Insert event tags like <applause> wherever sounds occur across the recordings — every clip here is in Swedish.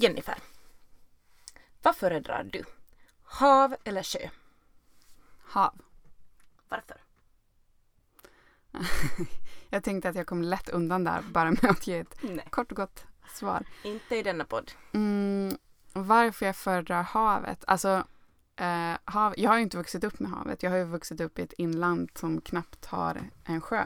Jennifer. Vad föredrar du? Hav eller sjö? Hav. Varför? <laughs> jag tänkte att jag kom lätt undan där bara med att ge ett Nej. kort och gott svar. Inte i denna podd. Mm, varför jag föredrar havet? Alltså, eh, hav, jag har ju inte vuxit upp med havet. Jag har ju vuxit upp i ett inland som knappt har en sjö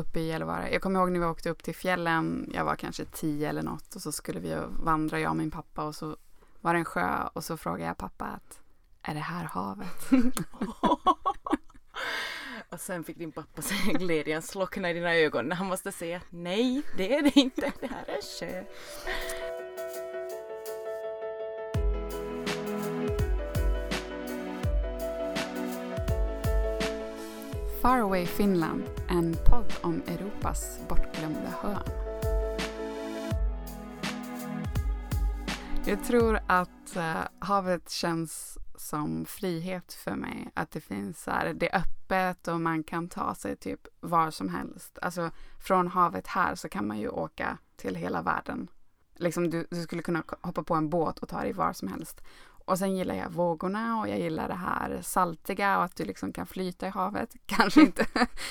uppe i Gällivare. Jag kommer ihåg när vi åkte upp till fjällen. Jag var kanske tio eller något och så skulle vi vandra, jag och min pappa och så var det en sjö och så frågade jag pappa att är det här havet? <laughs> och sen fick din pappa se glädjen slockna i dina ögon när han måste säga nej, det är det inte, det här är sjö. Faraway Finland, en podd om Europas bortglömda hörn. Jag tror att eh, havet känns som frihet för mig. Att det finns så här, det är öppet och man kan ta sig typ var som helst. Alltså från havet här så kan man ju åka till hela världen. Liksom du, du skulle kunna hoppa på en båt och ta dig var som helst. Och sen gillar jag vågorna och jag gillar det här saltiga och att du liksom kan flyta i havet. <laughs> Kanske inte,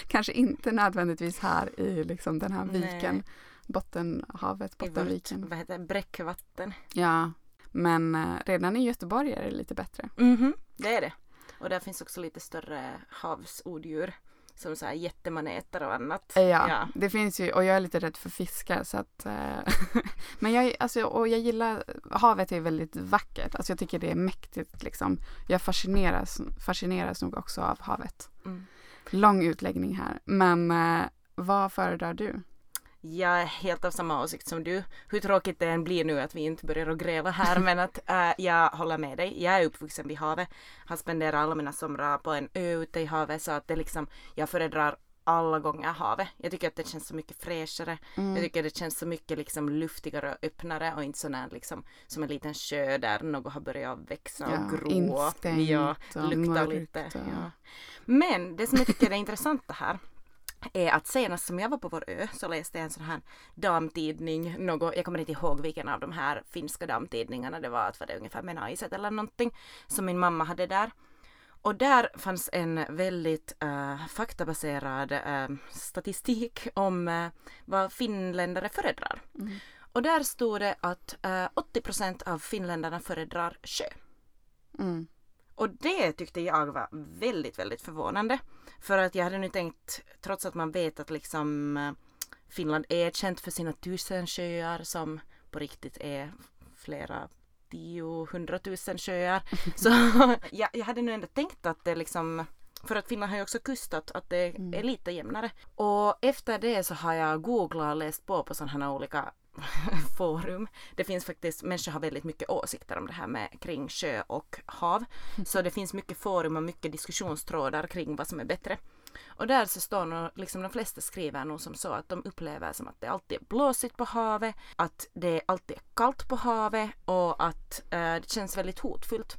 kanske inte nödvändigtvis här i liksom den här viken. Nej. Bottenhavet, Bottenviken. vad heter det? Bräckvatten. Ja, men eh, redan i Göteborg är det lite bättre. Mm -hmm, det är det. Och där finns också lite större havsodjur. Som så här jättemaneter och annat. Ja, ja, det finns ju och jag är lite rädd för fiskar så att eh, <laughs> Men jag, alltså, och jag gillar Havet är väldigt vackert. Alltså jag tycker det är mäktigt liksom. Jag fascineras, fascineras nog också av havet. Mm. Lång utläggning här. Men eh, vad föredrar du? Jag är helt av samma åsikt som du. Hur tråkigt det än blir nu att vi inte börjar att gräva här <laughs> men att äh, jag håller med dig. Jag är uppvuxen vid havet. Har spenderat alla mina somrar på en ö ute i havet så att det liksom, jag föredrar alla gånger havet. Jag tycker att det känns så mycket fräschare. Mm. Jag tycker att det känns så mycket liksom luftigare och öppnare och inte sån liksom som en liten sjö där något har börjat växa och ja, gro. Instängt ja, och lukta lite. Och... Ja. Men det som jag tycker är intressant här är att senast som jag var på vår ö så läste jag en sån här damtidning, något, jag kommer inte ihåg vilken av de här finska damtidningarna det var, att var det ungefär Menaiset eller någonting som min mamma hade där. Och där fanns en väldigt uh, faktabaserad uh, statistik om uh, vad finländare föredrar. Mm. Och där stod det att 80 procent av finländarna föredrar sjö. Mm. Och det tyckte jag var väldigt, väldigt förvånande. För att jag hade nu tänkt, trots att man vet att liksom eh, Finland är känt för sina tusen sjöar som på riktigt är flera tio, hundratusen sjöar. <laughs> Så jag, jag hade nu ändå tänkt att det liksom för att Finland har ju också kustat, att det mm. är lite jämnare. Och efter det så har jag googlat och läst på på sådana här olika <laughs> forum. Det finns faktiskt, människor har väldigt mycket åsikter om det här med kring sjö och hav. Så det finns mycket forum och mycket diskussionstrådar kring vad som är bättre. Och där så står nog, liksom de flesta skriver nog som så att de upplever som att det alltid är blåsigt på havet, att det alltid är kallt på havet och att eh, det känns väldigt hotfullt.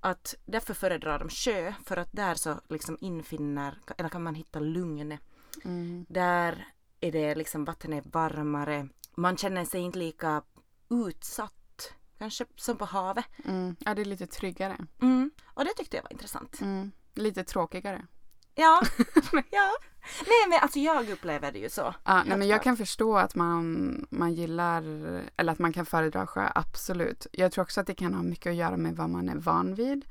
Att därför föredrar de sjö för att där så liksom infinner, eller kan man hitta lugn. Mm. Där är det liksom, vattnet är varmare, man känner sig inte lika utsatt kanske som på havet. Mm. Ja, det är lite tryggare. Mm. Och det tyckte jag var intressant. Mm. Lite tråkigare. Ja, <laughs> ja. Nej men alltså jag upplever det ju så. Ja, nej, men jag kan förstå att man, man gillar, eller att man kan föredra sjö, absolut. Jag tror också att det kan ha mycket att göra med vad man är van vid,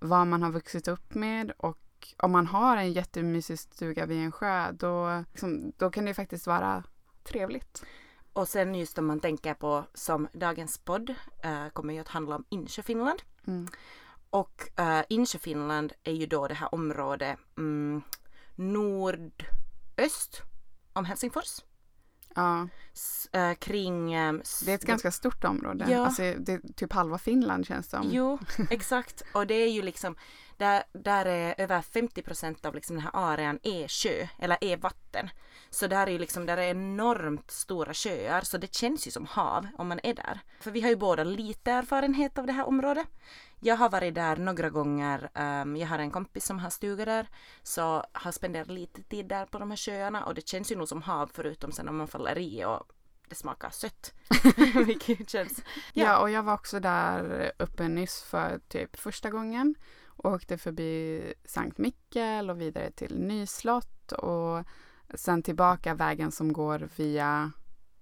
vad man har vuxit upp med och om man har en jättemysig stuga vid en sjö då, liksom, då kan det faktiskt vara trevligt. Och sen just om man tänker på som dagens podd äh, kommer ju att handla om Insjöfinland. Mm. Och äh, Insjöfinland är ju då det här området mm, nordöst om Helsingfors. Ja. S äh, kring... Äh, det är ett ganska stort område. Ja. Alltså, det är typ halva Finland känns det som. Jo, <laughs> exakt. Och det är ju liksom där, där är över 50 procent av liksom den här arean är sjö eller är vatten. Så där är ju liksom, där är enormt stora sjöar så det känns ju som hav om man är där. För vi har ju båda lite erfarenhet av det här området. Jag har varit där några gånger. Um, jag har en kompis som har stuga där. Så har spenderat lite tid där på de här sjöarna och det känns ju nog som hav förutom sen om man faller i och det smakar sött. <laughs> Vilket känns... Ja. ja, och jag var också där uppe nyss för typ första gången och åkte förbi Sankt Mikkel och vidare till Nyslott och sen tillbaka vägen som går via,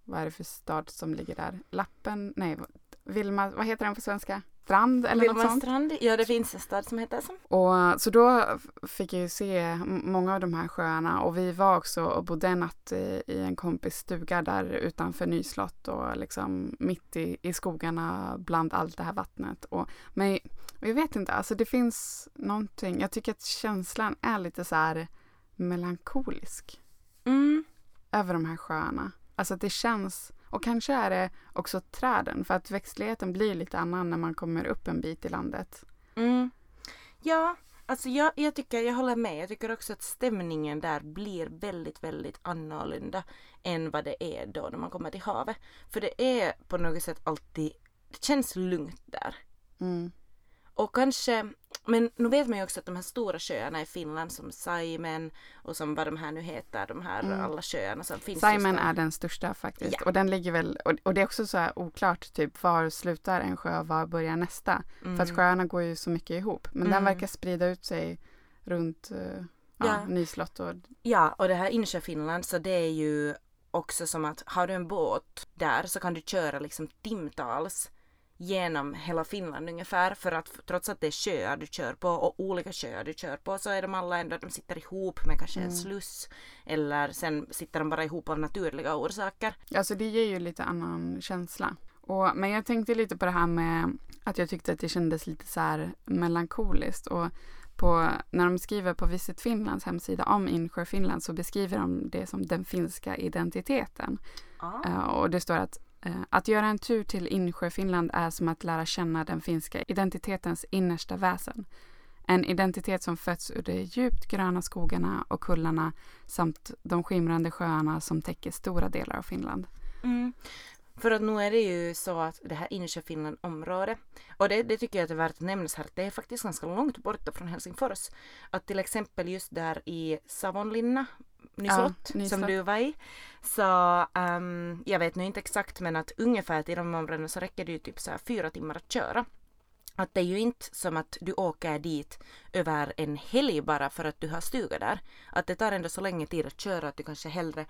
vad är det för stad som ligger där? Lappen? Nej, Vilma, vad heter den på svenska? Strand eller något sånt. Strand, ja det finns en stad som heter så. Och, så då fick jag ju se många av de här sjöarna och vi var också och bodde en natt i, i en kompis stuga där utanför Nyslott och liksom mitt i, i skogarna bland allt det här vattnet. Och, men jag vet inte, alltså det finns någonting, jag tycker att känslan är lite så här melankolisk. Mm. Över de här sjöarna. Alltså att det känns och kanske är det också träden för att växtligheten blir lite annan när man kommer upp en bit i landet. Mm. Ja, alltså jag, jag tycker, jag håller med. Jag tycker också att stämningen där blir väldigt, väldigt annorlunda än vad det är då när man kommer till havet. För det är på något sätt alltid, det känns lugnt där. Mm. Och kanske, men nu vet man ju också att de här stora sjöarna i Finland som Saimen och som vad de här nu heter, de här mm. alla sjöarna som finns. Saimen är den största faktiskt ja. och den ligger väl, och, och, det är också så här oklart typ var slutar en sjö och var börjar nästa. Mm. För att mm. sjöarna går ju så mycket ihop men mm. den verkar sprida ut sig runt uh, ja, ja. Nyslott och... Ja och det här insjö Finland så det är ju också som att har du en båt där så kan du köra liksom timtals genom hela Finland ungefär för att trots att det är sjöar du kör på och olika sjöar du kör på så är de alla ändå, de sitter ihop med kanske en mm. sluss eller sen sitter de bara ihop av naturliga orsaker. Alltså det ger ju lite annan känsla. Och, men jag tänkte lite på det här med att jag tyckte att det kändes lite så här melankoliskt och på, när de skriver på Visit Finlands hemsida om Insjö Finland så beskriver de det som den finska identiteten. Ah. Uh, och det står att Eh, att göra en tur till Insjöfinland är som att lära känna den finska identitetens innersta väsen. En identitet som fötts ur de djupt gröna skogarna och kullarna samt de skimrande sjöarna som täcker stora delar av Finland. Mm. För att nu är det ju så att det här Insjö Finland område och det, det, tycker jag att det är värt att nämnas här att det är faktiskt ganska långt borta från Helsingfors. Att till exempel just där i Savonlinna Nyslott, ja, som du var i. Så um, jag vet nu inte exakt men att ungefär till de områdena så räcker det ju typ så här fyra timmar att köra. Att det är ju inte som att du åker dit över en helg bara för att du har stuga där. Att det tar ändå så länge tid att köra att du kanske hellre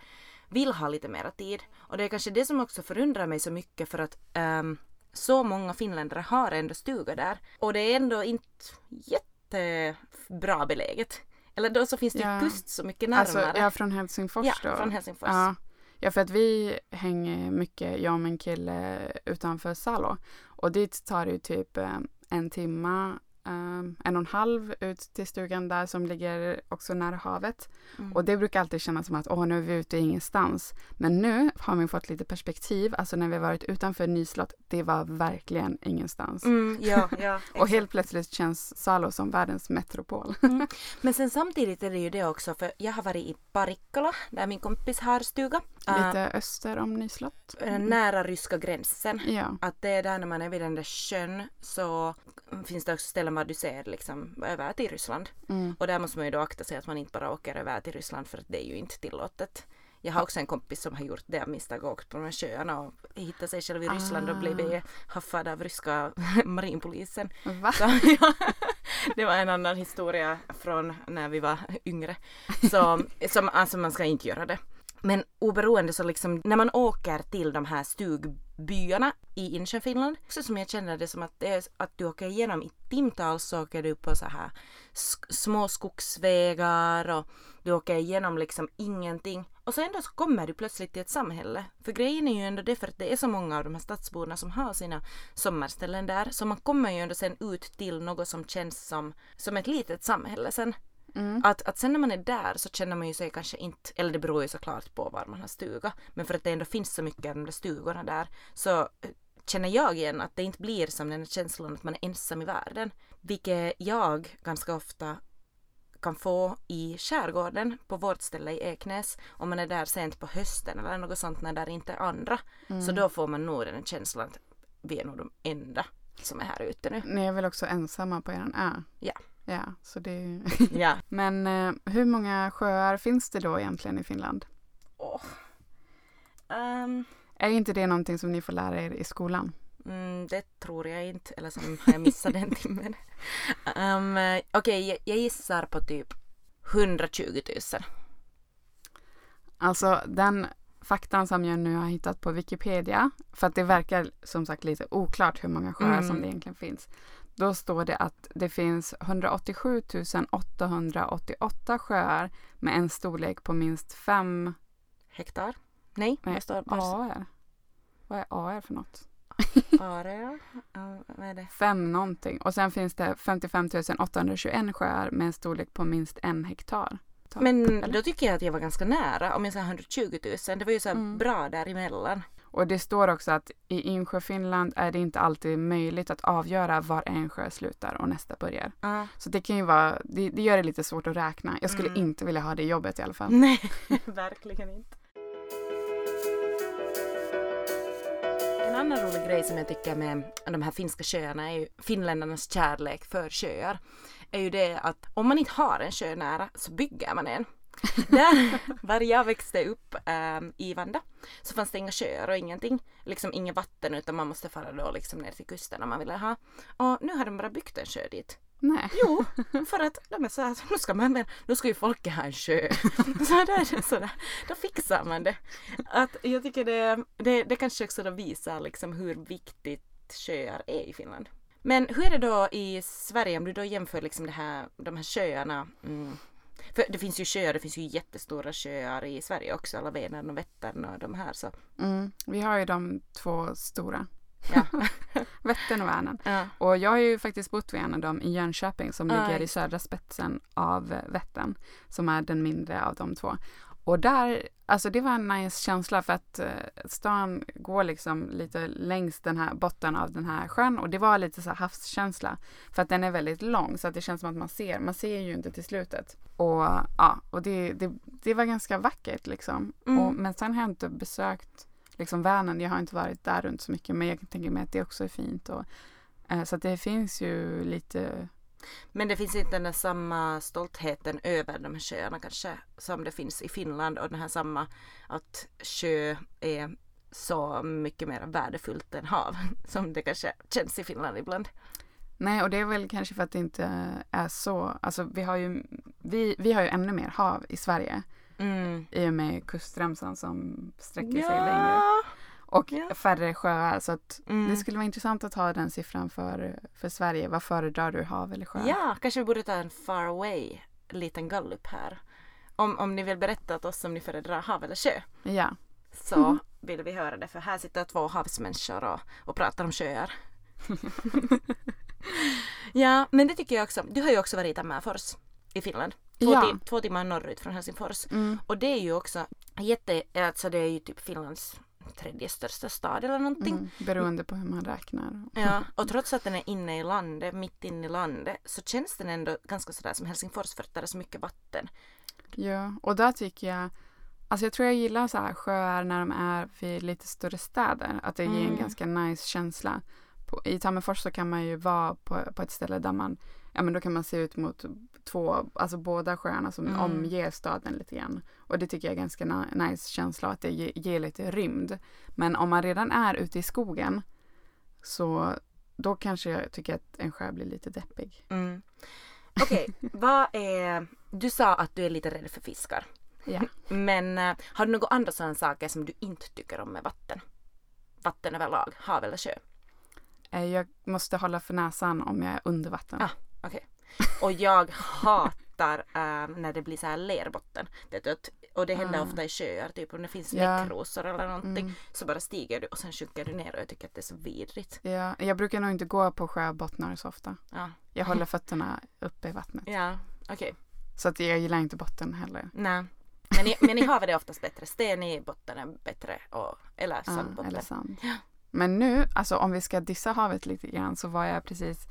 vill ha lite mera tid. Och det är kanske det som också förundrar mig så mycket för att um, så många finländare har ändå stuga där. Och det är ändå inte jättebra beläget. Eller då så finns det ja. kust så mycket alltså, närmare. Alltså, ja, från Helsingfors ja, då? från Helsingfors. Ja. ja, för att vi hänger mycket, jag och min kille, utanför Salo. Och dit tar det ju typ eh, en timma um, en och en halv ut till stugan där som ligger också nära havet. Mm. Och det brukar alltid kännas som att åh, nu är vi ute ingenstans. Men nu har man fått lite perspektiv, alltså när vi varit utanför Nyslott, det var verkligen ingenstans. Mm, ja, ja, <laughs> och helt plötsligt känns Salo som världens metropol. mm. Men sen samtidigt är det ju det också, för jag har varit i Parikkala, där min kompis har stuga. Lite uh, öster om Nyslott. Mm. Nära ryska gränsen. Ja. Att det är där när man är vid den där sjön så finns det också ställen var du ser liksom över till Ryssland. Mm. Och där måste man ju då akta sig att man inte bara åker över till Ryssland för att det är ju inte tillåtet. Jag har också en kompis som har gjort det av misstag och åkt på de här sjöarna och hittat sig själv i Ryssland ah. och blivit haffad av ryska <laughs> marinpolisen. Va? Så, ja, <laughs> det var en annan historia från när vi var yngre. Så som, alltså man ska inte göra det. Men oberoende så liksom när man åker till de här stugbyarna i Inchefinland så som jag känner det som att det är att du åker igenom i timtals så åker du på så här små skogsvägar och du åker igenom liksom ingenting. Och så ändå så kommer du plötsligt till ett samhälle. För grejen är ju ändå det för att det är så många av de här stadsborna som har sina sommarställen där. Så man kommer ju ändå sen ut till något som känns som, som ett litet samhälle sen. Mm. Att, att sen när man är där så känner man ju sig kanske inte, eller det beror ju såklart på var man har stuga, men för att det ändå finns så mycket av de där stugorna där så eh, känner jag igen att det inte blir som den här känslan att man är ensam i världen. Vilket jag ganska ofta kan få i skärgården på vårt ställe i Eknäs om man är där sent på hösten eller något sånt när det inte är andra. Mm. Så då får man nog den känslan att vi är nog de enda som är här ute nu. Ni är väl också ensamma på er ö? Ja. Ja, så det ja. <laughs> Men eh, hur många sjöar finns det då egentligen i Finland? Oh. Um. Är inte det någonting som ni får lära er i skolan? Mm, det tror jag inte, eller så har jag missat den timmen. Um, Okej, okay, jag, jag gissar på typ 120 000. Alltså den faktan som jag nu har hittat på Wikipedia, för att det verkar som sagt lite oklart hur många sjöar mm. som det egentligen finns. Då står det att det finns 187 888 sjöar med en storlek på minst 5 hektar. Nej, Nej det står AR. Vad är AR för något? <laughs> Uh, vad är det? Fem någonting. Och sen finns det 55 821 sjöar med en storlek på minst en hektar. Men Eller? då tycker jag att jag var ganska nära. Om jag säger 120 000. Det var ju så mm. bra däremellan. Och det står också att i Insjö, Finland är det inte alltid möjligt att avgöra var en sjö slutar och nästa börjar. Uh. Så det kan ju vara, det, det, gör det lite svårt att räkna. Jag skulle mm. inte vilja ha det jobbet i alla fall. Nej, <laughs> verkligen inte. En annan rolig grej som jag tycker med de här finska sjöarna är ju finländarnas kärlek för sjöar. Är ju det att om man inte har en sjö nära så bygger man en. <laughs> Där var jag växte upp ähm, i Vanda så fanns det inga sjöar och ingenting, liksom inget vatten utan man måste fara då liksom ner till kusten om man ville ha. Och nu har de bara byggt en sjö dit. Nej. Jo, <laughs> för att de är så här, nu ska, man, nu ska ju folket ha en sjö. <laughs> Så där, så där, då fixar man det. Att jag tycker det, det, det kanske också då visar liksom hur viktigt sjöar är i Finland. Men hur är det då i Sverige om du då jämför liksom det här, de här sjöarna mm, för det finns ju sjöar, det finns ju jättestora sjöar i Sverige också, alla Vänern och Vättern och de här så. Mm, vi har ju de två stora. Ja. <laughs> Vättern och Vänern. Ja. Och jag har ju faktiskt bott vid en av dem i Jönköping som ligger i södra spetsen av Vättern. Som är den mindre av de två. Och där, alltså det var en nice känsla för att uh, stan går liksom lite längs den här botten av den här sjön och det var lite så havskänsla. För att den är väldigt lång så att det känns som att man ser, man ser ju inte till slutet. Och ja, och det, det, det var ganska vackert liksom. Mm. Och, men sen har jag inte besökt liksom Vänern, jag har inte varit där runt så mycket men jag tänker mig att det också är fint. Och, uh, så att det finns ju lite men det finns inte den där samma stoltheten över de här sjöarna kanske som det finns i Finland och den här samma att sjö är så mycket mer värdefullt än hav <laughs> som det kanske känns i Finland ibland. Nej, och det är väl kanske för att det inte är så. Alltså vi har ju, vi, vi har ju ännu mer hav i Sverige. Mm. I och med kustremsan som sträcker ja. sig längre och ja. färre sjöar. Så att mm. det skulle vara intressant att ha den siffran för, för Sverige. Vad föredrar du, hav eller sjö? Ja, kanske vi borde ta en far away liten gallup här. Om, om ni vill berätta åt oss om ni föredrar hav eller sjö. Ja. Så mm. vill vi höra det för här sitter två havsmänniskor och, och pratar om sjöar. <laughs> ja, men det tycker jag också. Du har ju också varit i Tammerfors i Finland. Två, ja. tim två timmar norrut från Helsingfors. Mm. Och det är ju också jätte, alltså det är ju typ Finlands tredje största stad eller någonting. Mm, beroende på hur man räknar. Ja, och trots att den är inne i landet, mitt inne i landet, så känns den ändå ganska sådär som Helsingfors för att det är så mycket vatten. Ja, och där tycker jag, alltså jag tror jag gillar så här sjöar när de är vid lite större städer, att det ger en mm. ganska nice känsla. På, I Tammerfors så kan man ju vara på, på ett ställe där man, ja men då kan man se ut mot två, alltså båda sjöarna som mm. omger staden lite grann. Och det tycker jag är ganska nice känsla att det ger, ger lite rymd. Men om man redan är ute i skogen så då kanske jag tycker att en sjö blir lite deppig. Mm. Okej, okay, <laughs> vad är... Du sa att du är lite rädd för fiskar. Ja. Men uh, har du några andra sådana saker som du inte tycker om med vatten? Vatten överlag, hav eller sjö? Eh, jag måste hålla för näsan om jag är under vatten. Ah, okay. Och jag hatar äh, när det blir så här lerbotten. Vet du, och det händer mm. ofta i sjöar, typ om det finns ja. näckrosor eller någonting mm. så bara stiger du och sen sjunker du ner och jag tycker att det är så vidrigt. Ja, jag brukar nog inte gå på sjöbottnar så ofta. Ja. Jag håller fötterna uppe i vattnet. Ja, okej. Okay. Så att jag gillar inte botten heller. Nej. Men i, men i havet är det oftast bättre. Sten i botten är bättre. Och, eller sandbotten. Ja, eller sand. Ja. Men nu, alltså om vi ska dissa havet lite grann så var jag precis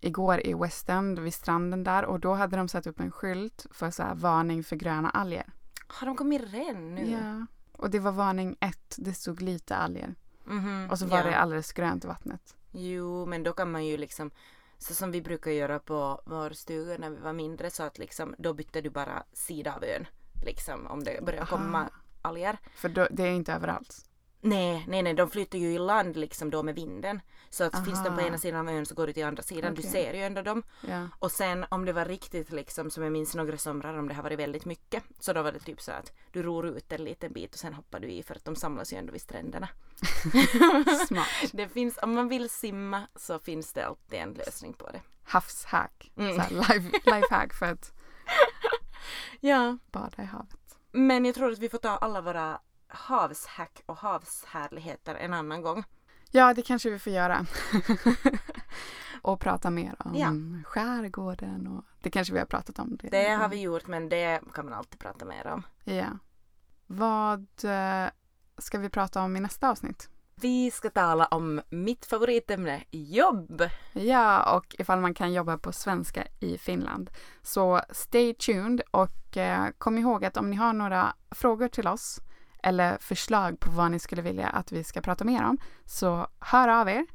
igår i West End vid stranden där och då hade de satt upp en skylt för så här, varning för gröna alger. Har de kommit redan nu? Ja. Och det var varning ett, det stod lite alger. Mm -hmm. Och så var ja. det alldeles grönt i vattnet. Jo, men då kan man ju liksom så som vi brukar göra på vår stuga när vi var mindre så att liksom då bytte du bara sida av ön. Liksom om det börjar komma alger. För då, det är inte överallt? Nej, nej, nej, de flyter ju i land liksom då med vinden. Så att finns de på ena sidan av ön så går du till andra sidan. Du Okej. ser ju ändå dem. Ja. Och sen om det var riktigt liksom som jag minns några somrar om det har varit väldigt mycket. Så då var det typ så att du ror ut en liten bit och sen hoppar du i för att de samlas ju ändå vid stränderna. <laughs> Smart. Det finns, om man vill simma så finns det alltid en lösning på det. Havshack. Mm. Life, lifehack för att <laughs> Ja. bada i havet. Men jag tror att vi får ta alla våra havshack och havshärligheter en annan gång. Ja, det kanske vi får göra. <laughs> och prata mer om Ja. skärgården och det kanske vi har pratat om. Det, Det har vi gjort men det kan man alltid prata mer om. Ja. Vad eh, ska vi prata om i nästa avsnitt? Vi ska tala om mitt favoritämne, jobb. Ja, och ifall man kan jobba på svenska i Finland. Så stay tuned och eh, kom ihåg att om ni har några frågor till oss eller förslag på vad ni skulle vilja att vi ska prata mer om så hör av er.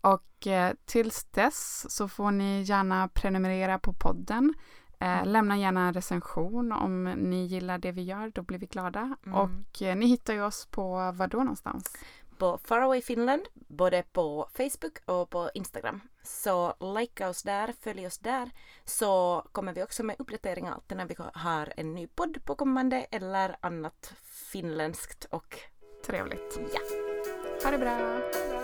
Och eh, tills dess så får ni gärna prenumerera på podden. Eh, lämna gärna en recension om ni gillar det vi gör, då blir vi glada. Mm. Och eh, ni hittar ju oss på vad då någonstans? På Faraway Finland, både på Facebook och på Instagram. Så likea oss där, följ oss där. Så kommer vi också med uppdateringar alltid när vi har en ny podd på kommande eller annat finländskt och Trevligt. ja. Ha det bra!